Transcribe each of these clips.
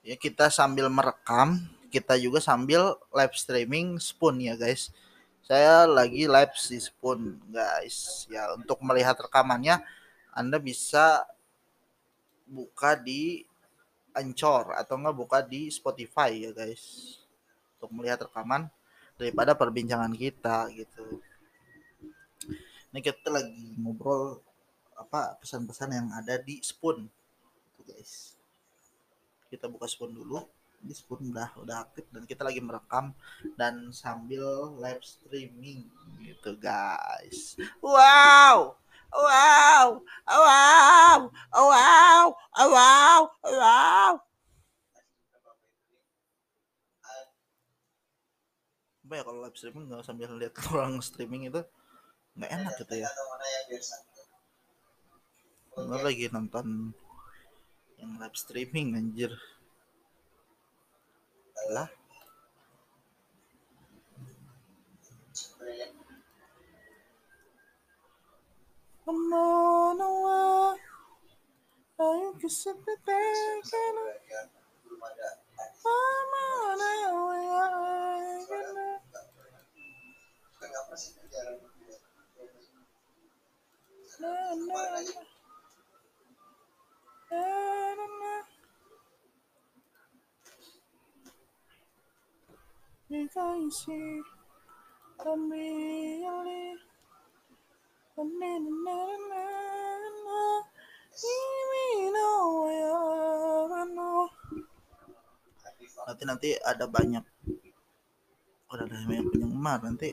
Ya kita sambil merekam, kita juga sambil live streaming Spoon ya guys. Saya lagi live di Spoon guys. Ya untuk melihat rekamannya Anda bisa buka di Anchor atau enggak buka di Spotify ya guys. Untuk melihat rekaman daripada perbincangan kita gitu. Ini kita lagi ngobrol apa pesan-pesan yang ada di Spoon. Tuh guys. Kita buka Spoon dulu. Ini Spoon udah udah aktif dan kita lagi merekam dan sambil live streaming gitu guys. Wow! Wow! Wow! Wow! Wow! Wow! Apa ya kalau live streaming nggak sambil lihat orang streaming itu nggak enak gitu ya. Gue lagi nonton yang live streaming anjir. Lah. I'm on a way. I can sit back and I'm on a way. Na, na, na. Nanti nanti ada banyak. Udah ada banyak penggemar nanti.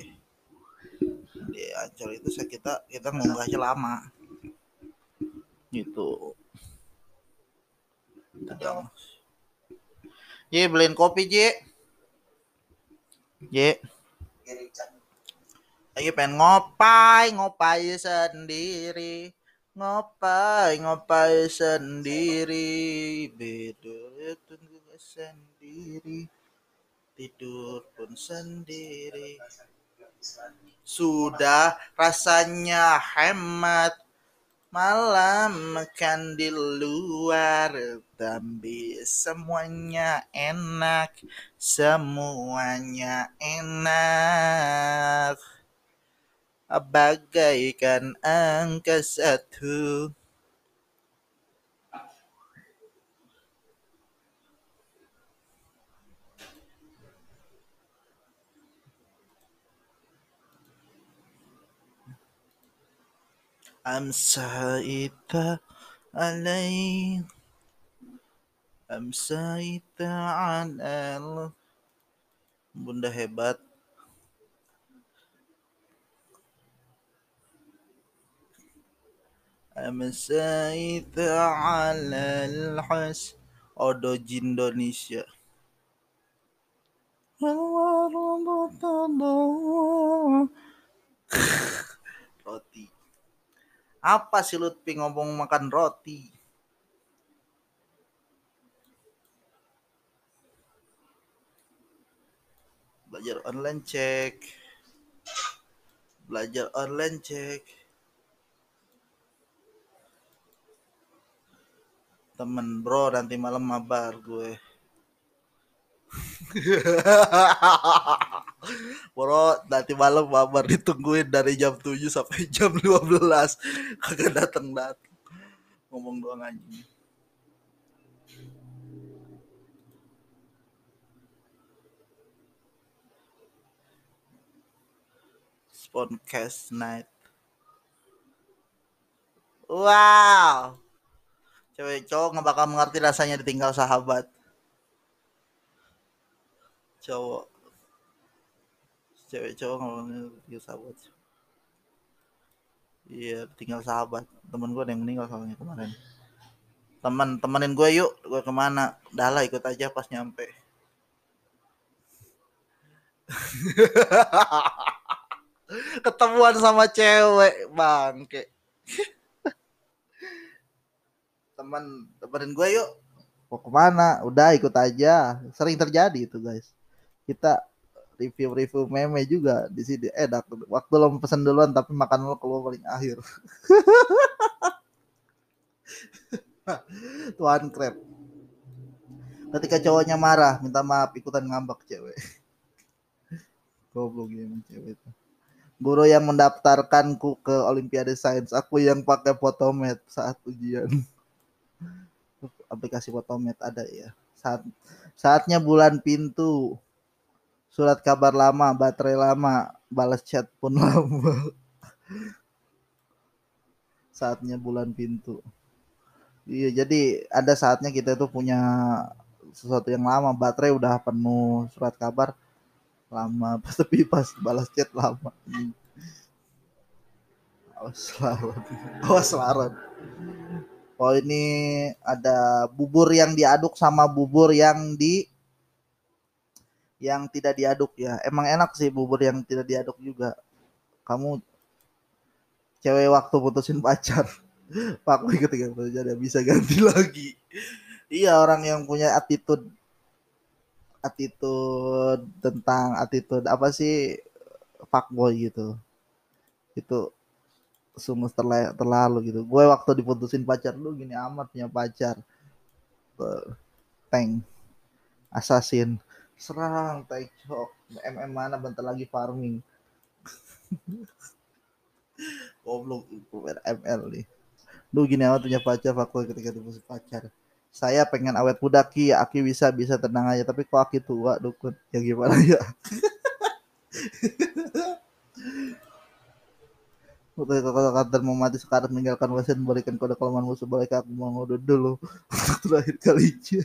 Di Ancol itu saya kita kita ngunggahnya lama. Gitu Tentang. Ye beliin kopi Ye. Ye. Lagi pengen ngopai ngopai sendiri. Ngopai ngopai sendiri. Beda tunggu sendiri. Tidur pun sendiri. Sudah rasanya hemat malam makan di luar tapi semuanya enak semuanya enak. Bagaikan angka satu أمسيت علي أمسيت على Bunda hebat أمسيت على الحس Odo Indonesia Roti apa sih Lutfi ngomong makan roti? Belajar online cek. Belajar online cek. Temen bro nanti malam mabar gue. Bro, nanti malam mabar ditungguin dari jam 7 sampai jam 12. Kagak datang-datang. Ngomong doang anjing. Sponcast night. Wow. Cewek cowok nggak bakal mengerti rasanya ditinggal sahabat. Cowok. Cewek cowok ngomongnya tinggal sahabat. Iya tinggal sahabat. Temen gue ada yang meninggal soalnya kemarin. Teman temenin gue yuk. Gue ke mana? Udah lah ikut aja pas nyampe. Ketemuan sama cewek bangke. Teman temenin gue yuk. Mau ke mana? Udah ikut aja. Sering terjadi itu guys kita review-review meme juga di sini. Eh, dak, waktu lo pesan duluan tapi makan lo keluar paling akhir. Tuan Crab. Ketika cowoknya marah, minta maaf, ikutan ngambek cewek. Goblok emang cewek itu. Guru yang mendaftarkanku ke Olimpiade Sains, aku yang pakai fotomet saat ujian. Aplikasi fotomet ada ya. Saat saatnya bulan pintu. Surat kabar lama, baterai lama, balas chat pun lama. saatnya bulan pintu. Iya, jadi ada saatnya kita itu punya sesuatu yang lama, baterai udah penuh, surat kabar lama, tapi pas balas chat lama. Awas laron. Awas laron. Oh ini ada bubur yang diaduk sama bubur yang di yang tidak diaduk ya. Emang enak sih bubur yang tidak diaduk juga. Kamu cewek waktu putusin pacar Pak Boy ketika ada bisa ganti lagi. Iya orang yang punya attitude attitude tentang attitude apa sih Pak Boy gitu. Itu sungguh terlalu gitu. Gue waktu diputusin pacar lu gini amat punya pacar. Tank. Assassin. Serang, cok. MM mana bentar lagi farming. Goblok ML nih. Lu gini amat punya pacar faktor ketika diputus pacar. Saya pengen awet muda ki. Aki bisa bisa tenang aja. Tapi kok aki tua dukun? Ya gimana ya? Ketika kantor mau mati sekarang meninggalkan wasit memberikan kode kelemahan musuh balik aku mau ngode dulu terakhir kalinya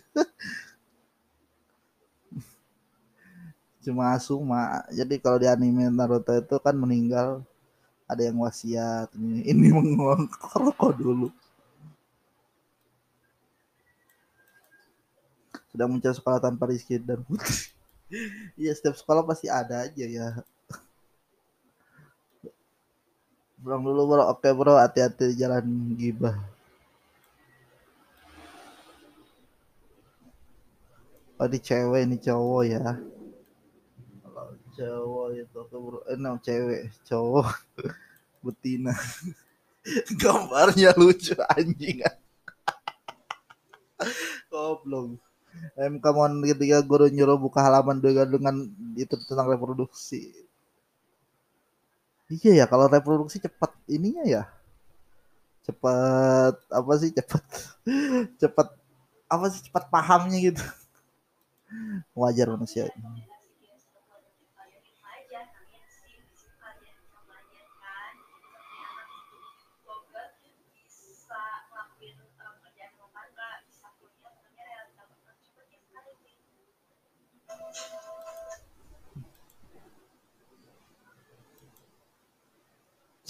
cuma asuma jadi kalau di anime Naruto itu kan meninggal. Ada yang wasiat. Ini, ini menguang rokok dulu. Sudah muncul sekolah tanpa Rizky dan Putri. Iya setiap sekolah pasti ada aja ya. Bro dulu bro, oke bro, hati-hati jalan gibah. Oh ini cewek, ini cowok ya cowok itu bro eh no, cewek cowok betina. Gambarnya lucu anjing. Goblok. Em on ketika guru nyuruh buka halaman dengan dengan itu tentang reproduksi. Iya ya kalau reproduksi cepat ininya ya. Cepat apa sih cepat cepat apa sih cepat pahamnya gitu. Wajar manusia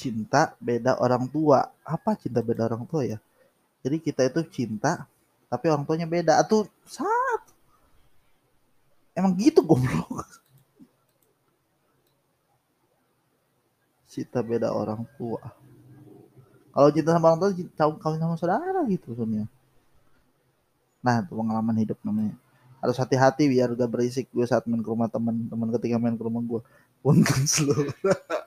cinta beda orang tua. Apa cinta beda orang tua ya? Jadi kita itu cinta tapi orang tuanya beda. Atau saat emang gitu goblok. Cinta beda orang tua. Kalau cinta sama orang tua, tahu kawin sama saudara gitu sebenarnya. Nah, itu pengalaman hidup namanya. Harus hati-hati biar gak berisik gue saat main ke rumah teman-teman ketika main ke rumah gue. Untung slow.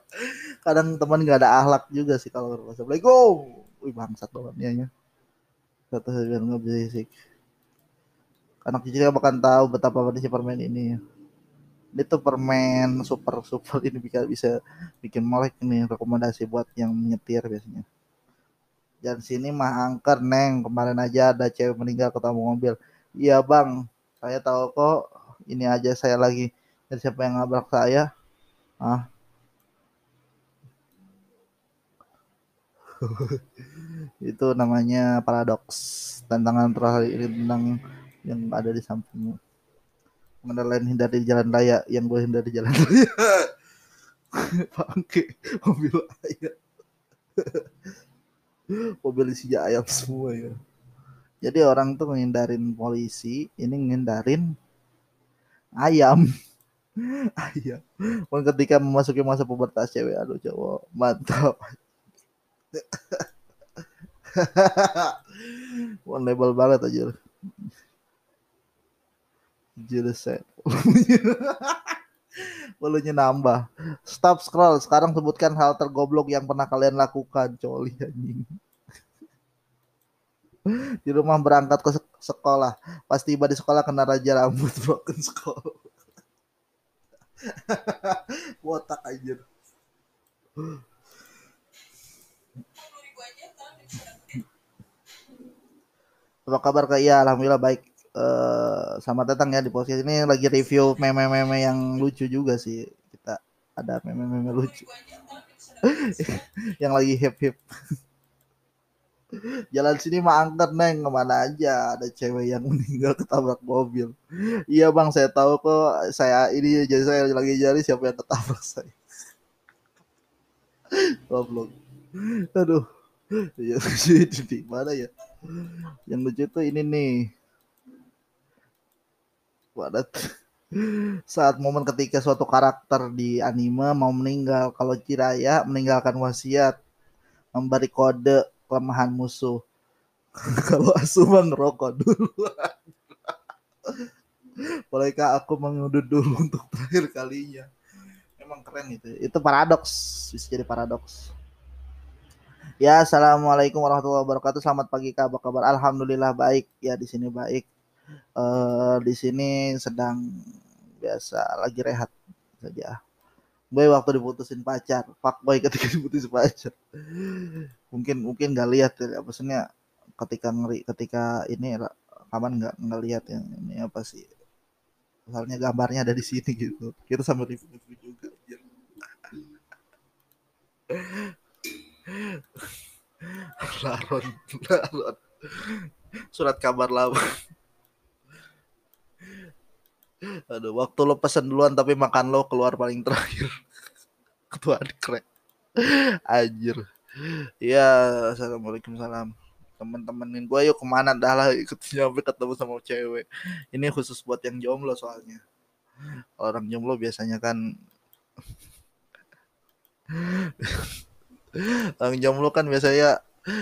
kadang teman nggak ada ahlak juga sih kalau berpuasa go wih bangsat banget ya nya. Kata biar nggak berisik. Anak kecil bahkan tahu betapa manisnya permen ini. Ini tuh permen super super. Ini bisa bisa bikin melek ini rekomendasi buat yang menyetir biasanya. Dan sini mah angker neng. Kemarin aja ada cewek meninggal ketemu mobil. Iya bang. Saya tahu kok. Ini aja saya lagi. Dan siapa yang ngabrak saya? Ah itu namanya paradoks. Tantangan terakhir tentang yang ada di sampingmu. Mengenai hindari jalan raya yang gue hindari jalan raya. Bangke mobil ayam mobil isinya ayam semua ya. Jadi orang tuh menghindarin polisi ini menghindarin ayam. Ayam. Ketika memasuki masa pubertas cewek aduh cowok mantap One level banget aja. Jurusan. Volunya nambah. Stop scroll. Sekarang sebutkan hal tergoblok yang pernah kalian lakukan. Coli anjing. di rumah berangkat ke sekolah pas tiba di sekolah kena raja rambut broken sekolah Wotak aja. Apa kabar kak? Iya, alhamdulillah baik. Uh, selamat datang ya di podcast ini lagi review meme-meme yang lucu juga sih. Kita ada meme-meme lucu. yang lagi hip-hip. Jalan sini mah angker neng ke mana aja ada cewek yang meninggal ketabrak mobil. Iya bang saya tahu kok saya ini jadi saya lagi cari siapa yang ketabrak saya. Goblok. Aduh. Ya di mana ya? Yang lucu tuh ini nih. Wadat. Saat momen ketika suatu karakter di anime mau meninggal, kalau Jiraya meninggalkan wasiat, memberi kode kelemahan musuh. Kalau Asuma ngerokok dulu. Bolehkah aku mengudut dulu untuk terakhir kalinya? Emang keren itu. Itu paradoks, bisa jadi paradoks. Ya, assalamualaikum warahmatullahi wabarakatuh. Selamat pagi, kabar kabar. Alhamdulillah baik. Ya di sini baik. Uh, di sini sedang biasa lagi rehat saja boy waktu diputusin pacar fuck boy ketika diputusin pacar mungkin mungkin nggak lihat ya maksudnya ketika ngeri ketika ini kapan nggak lihat yang ini apa sih soalnya gambarnya ada di sini gitu kita sambil review, juga. laron laron surat kabar lama Aduh, waktu lo pesen duluan tapi makan lo keluar paling terakhir. Ketua keren. Anjir. Ya, assalamualaikum salam. Temen-temenin gue yuk ke mana dah lah ikut nyampe ketemu sama cewek. Ini khusus buat yang jomblo soalnya. Orang jomblo biasanya kan orang jomblo kan biasanya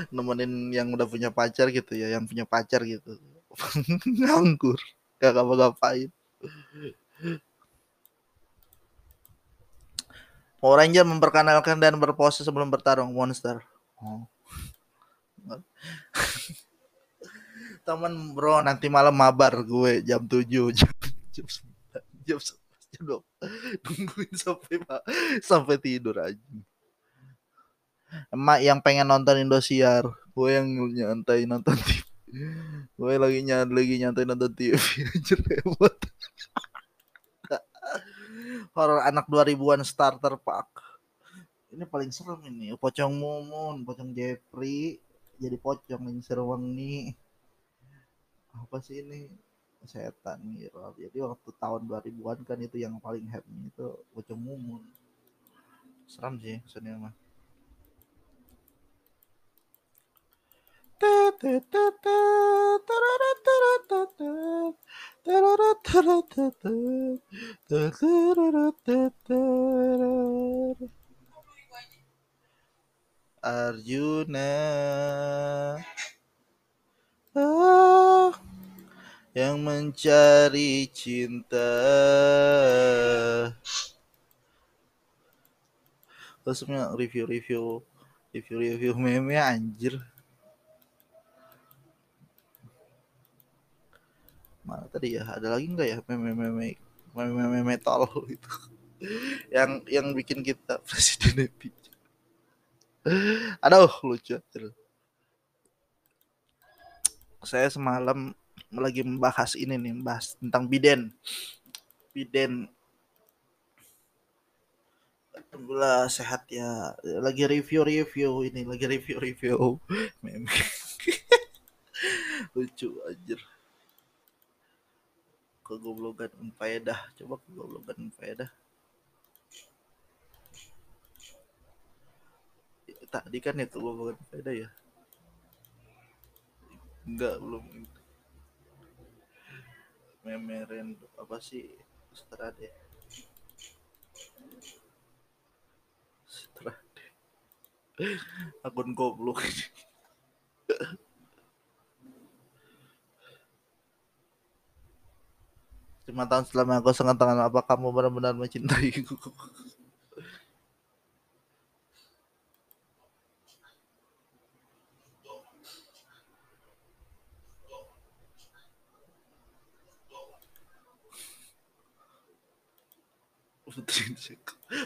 nemenin yang udah punya pacar gitu ya, yang punya pacar gitu. Nganggur, gak ngapa-ngapain. Power Ranger memperkenalkan dan berpose sebelum bertarung monster. Oh. Temen bro, nanti malam mabar gue jam 7 jam jam jam, jam Tungguin sampai sampai tidur aja. Emak yang pengen nonton Indosiar, gue yang nyantai nonton TV. Gue lagi nyantai lagi nyantai nonton TV aja repot horor anak 2000-an starter pack. Ini paling serem ini. Pocong Mumun, Pocong Jeffrey, jadi pocong yang serem nih. Apa sih ini? Setan mirror. Jadi waktu tahun 2000-an kan itu yang paling happy itu Pocong Mumun. Serem sih sebenarnya. Arjuna ah, yang mencari cinta. Terus review-review review-review meme anjir mana tadi ya? Ada lagi nggak ya? Meme meme meme meme metal itu. Yang yang bikin kita presiden happy aduh lucu. Saya semalam lagi membahas ini nih membahas tentang biden. Biden. Alhamdulillah sehat ya. Lagi review-review ini lagi review-review meme. Lucu aja kegoblokan unfaedah. Coba kegoblokan unfaedah. Tadi kan itu kegoblokan unfaedah ya? Enggak belum. Memeren apa sih? Setelah deh. Setelah deh. Akun goblok Lima tahun setelah mengagosongkan tangan, apa kamu benar-benar mencintaiku? Putri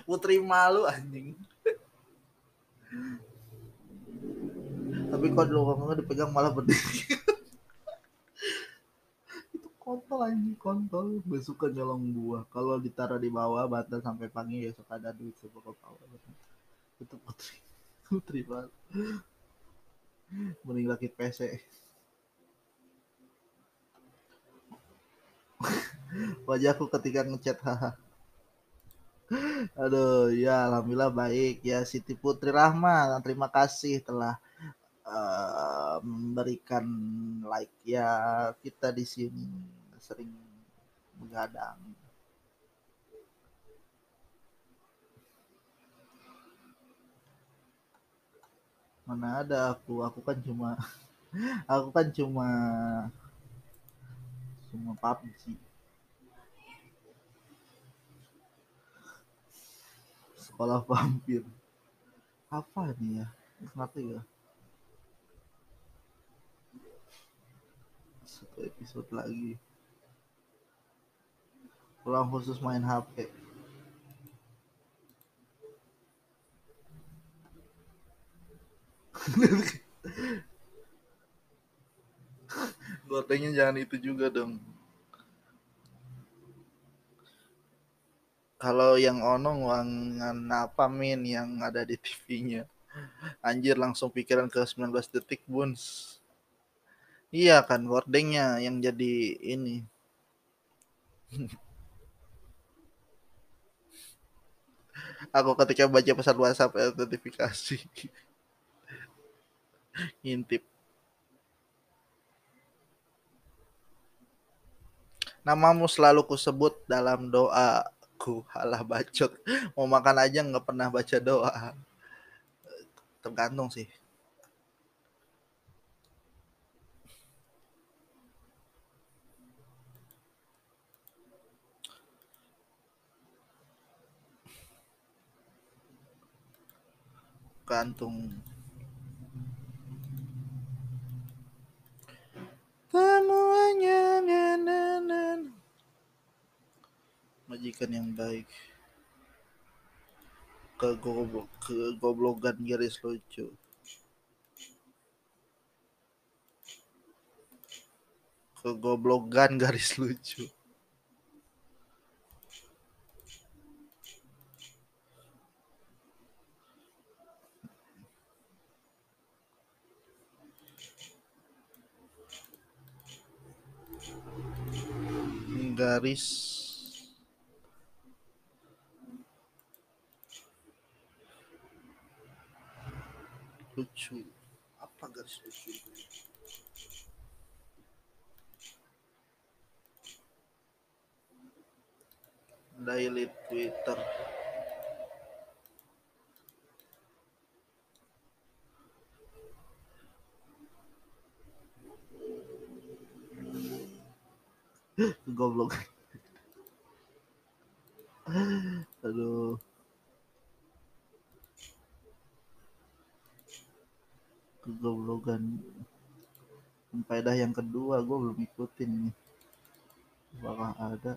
Putri malu anjing. Tapi kok dulu dipegang malah berdiri kontol anjing kontol. Besuka nyolong buah. Kalau ditaruh di bawah batas sampai pagi ya suka ada duit sebuah kepala. Itu putri. Putri banget. Mending laki PC. Wajahku ketika ngechat haha. Aduh, ya alhamdulillah baik ya Siti Putri Rahma. Terima kasih telah uh, memberikan like ya kita di sini sering begadang. Mana ada aku, aku kan cuma aku kan cuma cuma PUBG. Sekolah vampir. Apa nih ya? Ngerti ya? Satu episode lagi. Pulang khusus main HP. Gordengnya jangan itu juga dong. Kalau yang ono wangan apa min yang ada di TV-nya. Anjir langsung pikiran ke 19 detik buns. Iya kan gordengnya yang jadi ini. Aku ketika baca pesan WhatsApp notifikasi. Ngintip. Namamu selalu kusebut dalam doaku. Halah bacot. Mau makan aja nggak pernah baca doa. Tergantung sih. Gantung. Semuanya majikan yang baik. Ke goblok ke goblogan garis lucu. Ke goblogan garis lucu garis lucu. Apa garis lucu daily twitter goblok. Aduh. Kegoblokan. Faedah yang kedua gue belum ikutin nih. Apakah ada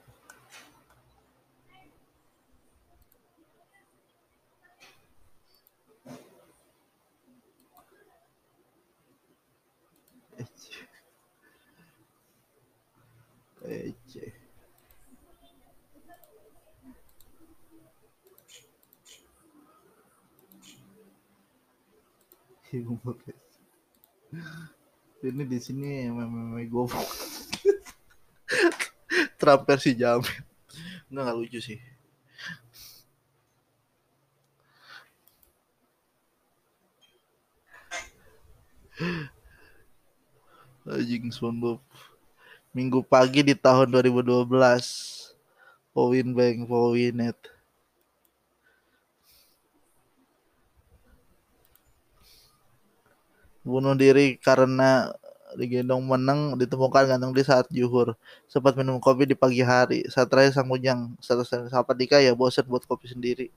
Ini di sini meme gue Trump versi. Enggak nggak lucu sih. Anjing SpongeBob. Minggu pagi di tahun 2012 Powin Bank Powinet bunuh diri karena digendong menang ditemukan gantung di saat juhur. Sempat minum kopi di pagi hari. Saat terakhir sang ujang status sahabat Dika ya bosan buat kopi sendiri.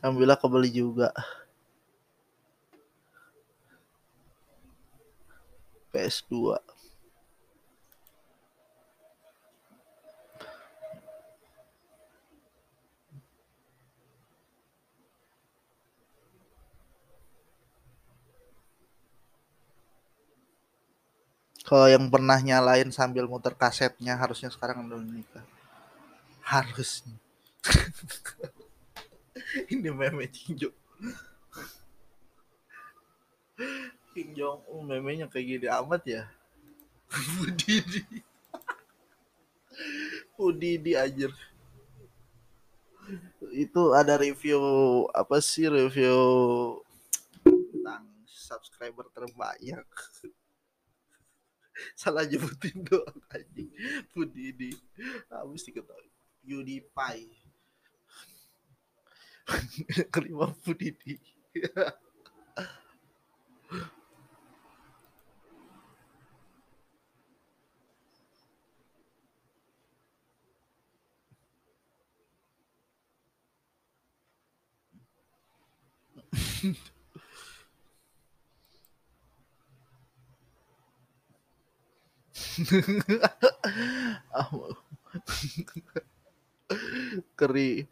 Alhamdulillah kembali juga. PS2 Kalau yang pernah nyalain sambil muter kasetnya harusnya sekarang udah nikah. Harusnya. Ini meme King King Jong Un memenya kayak gini amat ya. Budidi. Budidi aja. Itu ada review apa sih review tentang subscriber terbanyak. Salah nyebutin doang anjing. Budidi. Habis diketahui. PewDiePie. Kelima Budidi. Keri.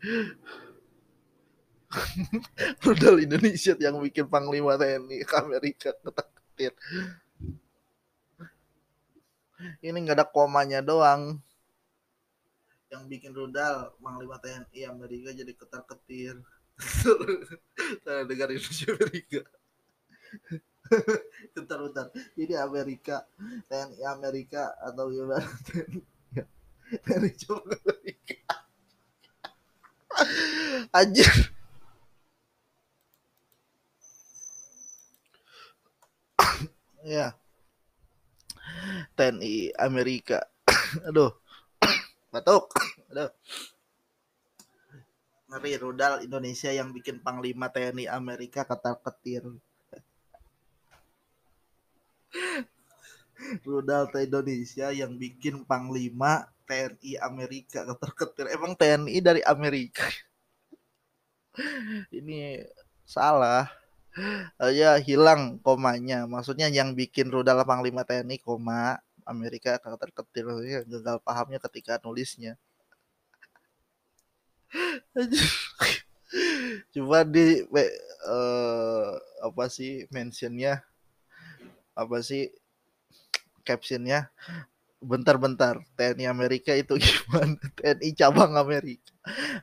Rudal Indonesia yang bikin Panglima TNI Amerika ketar-ketir. Ini nggak ada komanya doang. Yang bikin rudal Panglima TNI Amerika jadi ketar-ketir. Saya dengar Indonesia Amerika. bentar bentar. Ini Amerika. TNI Amerika atau gimana? TNI coba Amerika. Anjir. Ya. TNI Amerika. Aduh. Batuk. Aduh. Ngeri rudal Indonesia yang bikin panglima TNI Amerika ketar ketir rudal Indonesia yang bikin panglima TNI Amerika keter-ketir. Emang TNI dari Amerika. Ini salah. Uh, ya hilang komanya. Maksudnya yang bikin rudal panglima TNI koma Amerika keter-ketir. Gagal pahamnya ketika nulisnya. Coba di uh, apa sih mentionnya apa sih captionnya bentar-bentar TNI Amerika itu gimana? TNI cabang Amerika.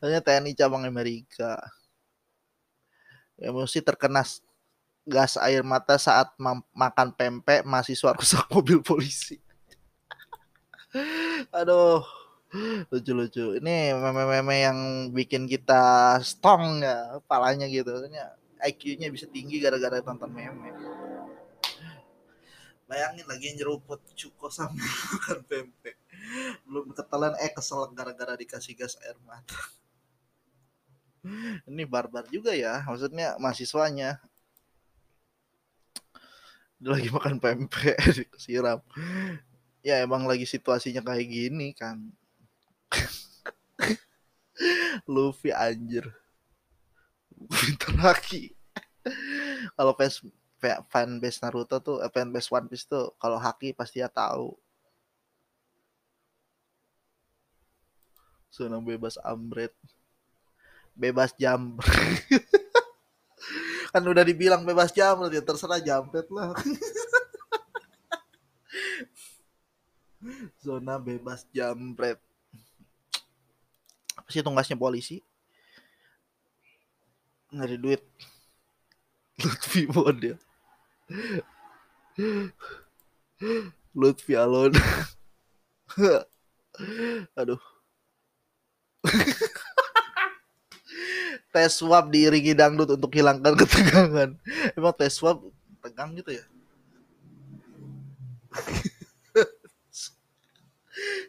Hanya TNI cabang Amerika. Emosi terkena gas air mata saat makan pempek mahasiswa rusak mobil polisi. Aduh lucu-lucu ini meme-meme yang bikin kita strong ya palanya gitu. IQ-nya bisa tinggi gara-gara tonton meme bayangin lagi nyeruput cuko sama makan pempek. Belum ketelan eh kesel gara-gara dikasih gas air mata. Ini barbar juga ya maksudnya mahasiswanya. Dia lagi makan pempek disiram. Ya emang lagi situasinya kayak gini kan. Luffy anjir. Lagi kalau fans fanbase Naruto tuh eh, fanbase One Piece tuh kalau Haki pasti ya tahu. Zona bebas Ambret bebas jam kan udah dibilang bebas jam ya terserah jampet lah. Zona bebas jambret apa sih tugasnya polisi? Nyari duit. Lutfi model Lutfi Alon. Aduh. tes swab diiringi dangdut untuk hilangkan ketegangan. Emang tes swab tegang gitu ya?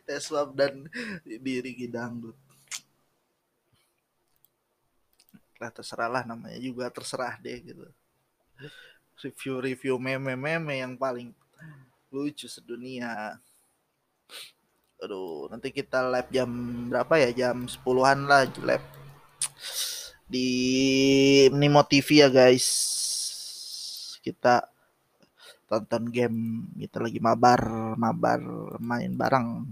tes swab dan diiringi dangdut. Lah terserah lah namanya juga terserah deh gitu review-review meme-meme yang paling lucu sedunia. Aduh, nanti kita live jam berapa ya? Jam 10-an lah live di Nimo TV ya guys. Kita tonton game kita lagi mabar mabar main bareng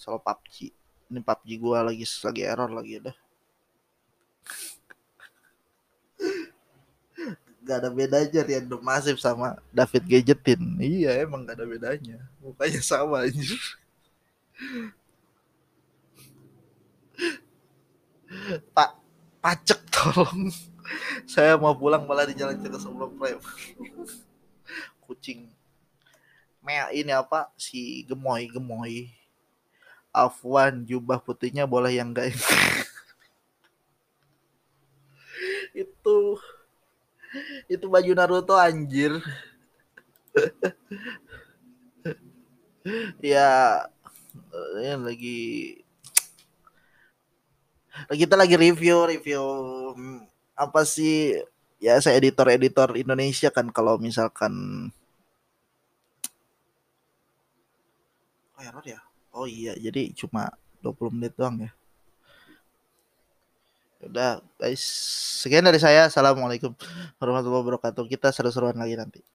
soal PUBG ini PUBG gua lagi lagi error lagi udah Gak ada bedanya Random Masif sama David Gadgetin. Iya emang gak ada bedanya. Mukanya sama anjir. Pak pacek tolong. Saya mau pulang malah di jalan cerita sebelum frame. Kucing. Mea ini apa si gemoy gemoy. Afwan jubah putihnya boleh yang enggak itu itu baju Naruto anjir. Ya ini lagi kita lagi review review apa sih? Ya saya editor editor Indonesia kan kalau misalkan oh error ya? Oh iya jadi cuma 20 menit doang ya Udah guys, sekian dari saya. Assalamualaikum warahmatullahi wabarakatuh. Kita seru-seruan lagi nanti.